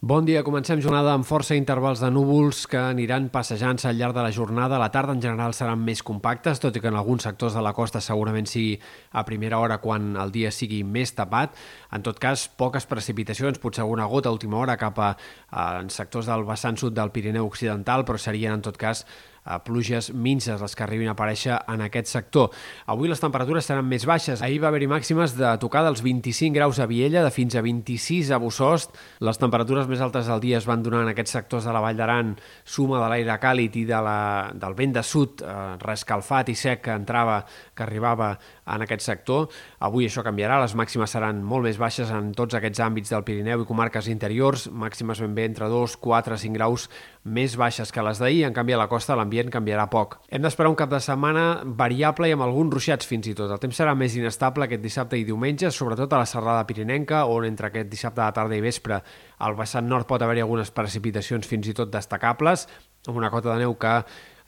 Bon dia, comencem jornada amb força intervals de núvols que aniran passejant-se al llarg de la jornada. La tarda en general seran més compactes, tot i que en alguns sectors de la costa segurament sigui a primera hora quan el dia sigui més tapat. En tot cas, poques precipitacions, potser alguna gota a última hora cap a, a en sectors del vessant sud del Pirineu Occidental, però serien en tot cas pluges minces les que arribin a aparèixer en aquest sector. Avui les temperatures seran més baixes. Ahir va haver-hi màximes de tocar dels 25 graus a Viella, de fins a 26 a Bussost. Les temperatures més altes del dia es van donar en aquests sectors de la Vall d'Aran, suma de l'aire càlid i de la, del vent de sud, eh, rescalfat i sec que entrava, que arribava en aquest sector. Avui això canviarà, les màximes seran molt més baixes en tots aquests àmbits del Pirineu i comarques interiors, màximes ben bé entre 2, 4, 5 graus més baixes que les d'ahir, en canvi a la costa l'ambient canviarà poc. Hem d'esperar un cap de setmana variable i amb alguns ruixats fins i tot. El temps serà més inestable aquest dissabte i diumenge, sobretot a la serrada pirinenca, on entre aquest dissabte de tarda i vespre al vessant nord pot haver-hi algunes precipitacions fins i tot destacables, amb una cota de neu que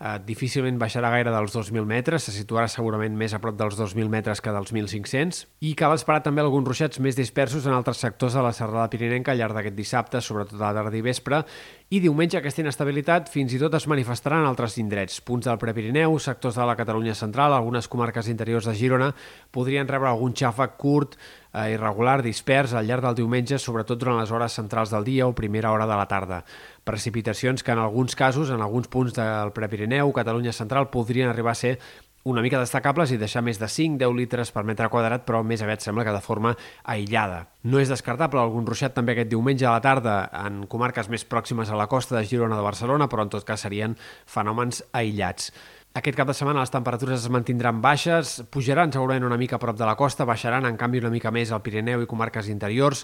eh, difícilment baixarà gaire dels 2.000 metres, se situarà segurament més a prop dels 2.000 metres que dels 1.500, i cal esperar també alguns ruixats més dispersos en altres sectors de la serrada pirinenca al llarg d'aquest dissabte, sobretot a la tarda i vespre, i diumenge aquesta inestabilitat fins i tot es manifestarà en altres indrets. Punts del Prepirineu, sectors de la Catalunya central, algunes comarques interiors de Girona podrien rebre algun xàfec curt, eh, irregular, dispers al llarg del diumenge, sobretot durant les hores centrals del dia o primera hora de la tarda. Precipitacions que en alguns casos, en alguns punts del Prepirineu, Catalunya central, podrien arribar a ser una mica destacables i deixar més de 5-10 litres per metre quadrat, però més aviat sembla que de forma aïllada. No és descartable algun ruixat també aquest diumenge a la tarda en comarques més pròximes a la costa de Girona de Barcelona, però en tot cas serien fenòmens aïllats. Aquest cap de setmana les temperatures es mantindran baixes, pujaran segurament una mica a prop de la costa, baixaran en canvi una mica més al Pirineu i comarques interiors.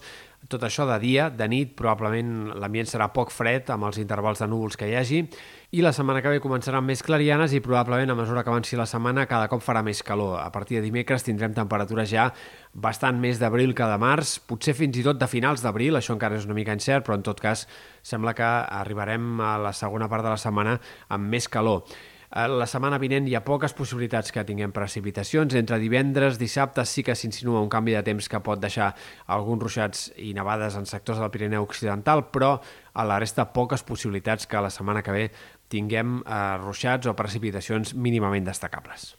Tot això de dia, de nit, probablement l'ambient serà poc fred amb els intervals de núvols que hi hagi i la setmana que ve començaran més clarianes i probablement a mesura que avanci la setmana cada cop farà més calor. A partir de dimecres tindrem temperatures ja bastant més d'abril que de març, potser fins i tot de finals d'abril, això encara és una mica incert, però en tot cas sembla que arribarem a la segona part de la setmana amb més calor. Eh, la setmana vinent hi ha poques possibilitats que tinguem precipitacions. Entre divendres, dissabte sí que s'insinua un canvi de temps que pot deixar alguns ruixats i nevades en sectors del Pirineu Occidental, però a la resta poques possibilitats que la setmana que ve tinguem eh, ruixats o precipitacions mínimament destacables.